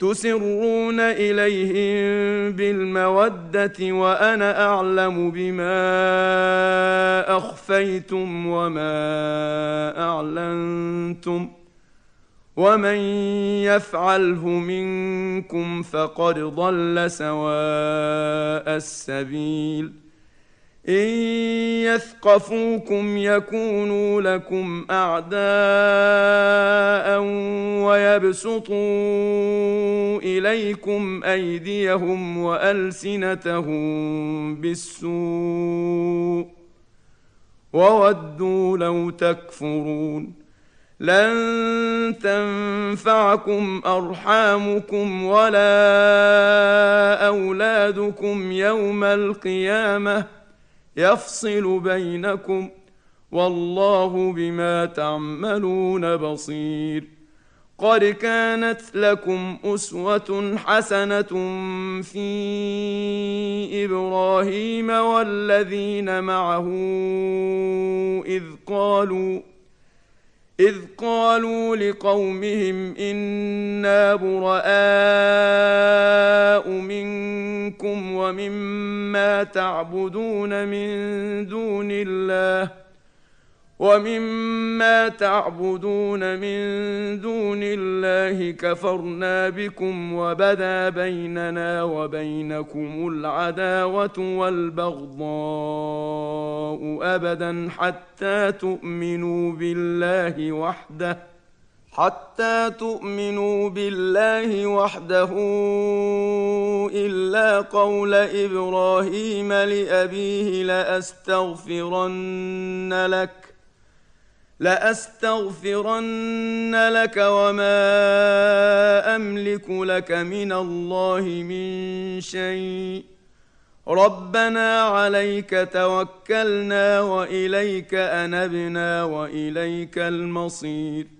تسرون إليهم بالمودة وأنا أعلم بما أخفيتم وما أعلنتم ومن يفعله منكم فقد ضل سواء السبيل إن يثقفوكم يكونوا لكم أعداء ويبسطوا إليكم أيديهم وألسنتهم بالسوء وودوا لو تكفرون لن تنفعكم أرحامكم ولا أولادكم يوم القيامة يفصل بينكم والله بما تعملون بصير قد كانت لكم اسوه حسنه في إبراهيم والذين معه اذ قالوا اذ قالوا لقومهم أنا براء منكم ومما تعبدون من دون الله ومما تعبدون من دون الله كفرنا بكم وبدا بيننا وبينكم العداوة والبغضاء أبدا حتى تؤمنوا بالله وحده حتى تؤمنوا بالله وحده إلا قول إبراهيم لأبيه لأستغفرن لك لأستغفرن لك وما أملك لك من الله من شيء. ربنا عليك توكلنا وإليك أنبنا وإليك المصير.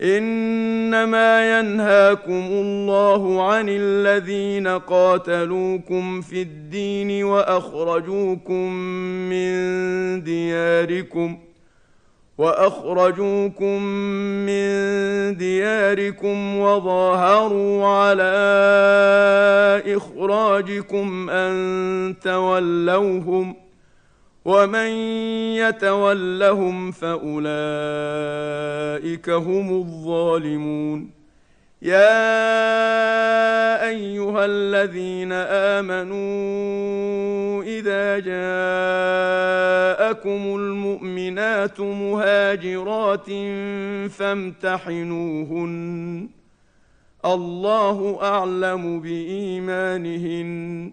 إنما ينهاكم الله عن الذين قاتلوكم في الدين وأخرجوكم من دياركم وأخرجوكم من دياركم وظاهروا على إخراجكم أن تولوهم ۖ ومن يتولهم فأولئك هم الظالمون. يا أيها الذين آمنوا إذا جاءكم المؤمنات مهاجرات فامتحنوهن. الله أعلم بإيمانهن.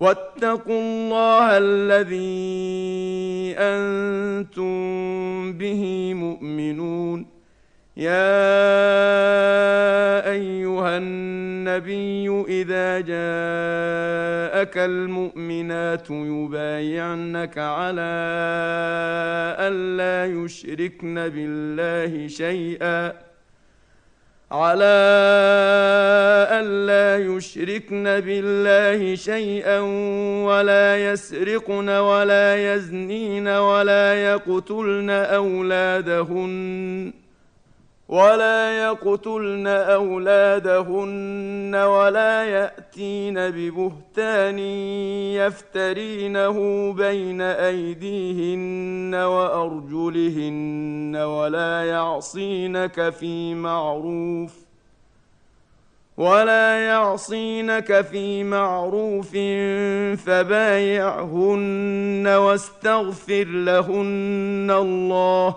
واتقوا الله الذي أنتم به مؤمنون. يا أيها النبي إذا جاءك المؤمنات يبايعنك على ألا يشركن بالله شيئا. على ألا يشركن بالله شيئا ولا يسرقن ولا يزنين ولا يقتلن أولادهن. ولا يقتلن أولادهن ولا يأتين ببهتان يفترينه بين أيديهن وأرجلهن ولا يعصينك في معروف ولا يعصينك في معروف فبايعهن واستغفر لهن الله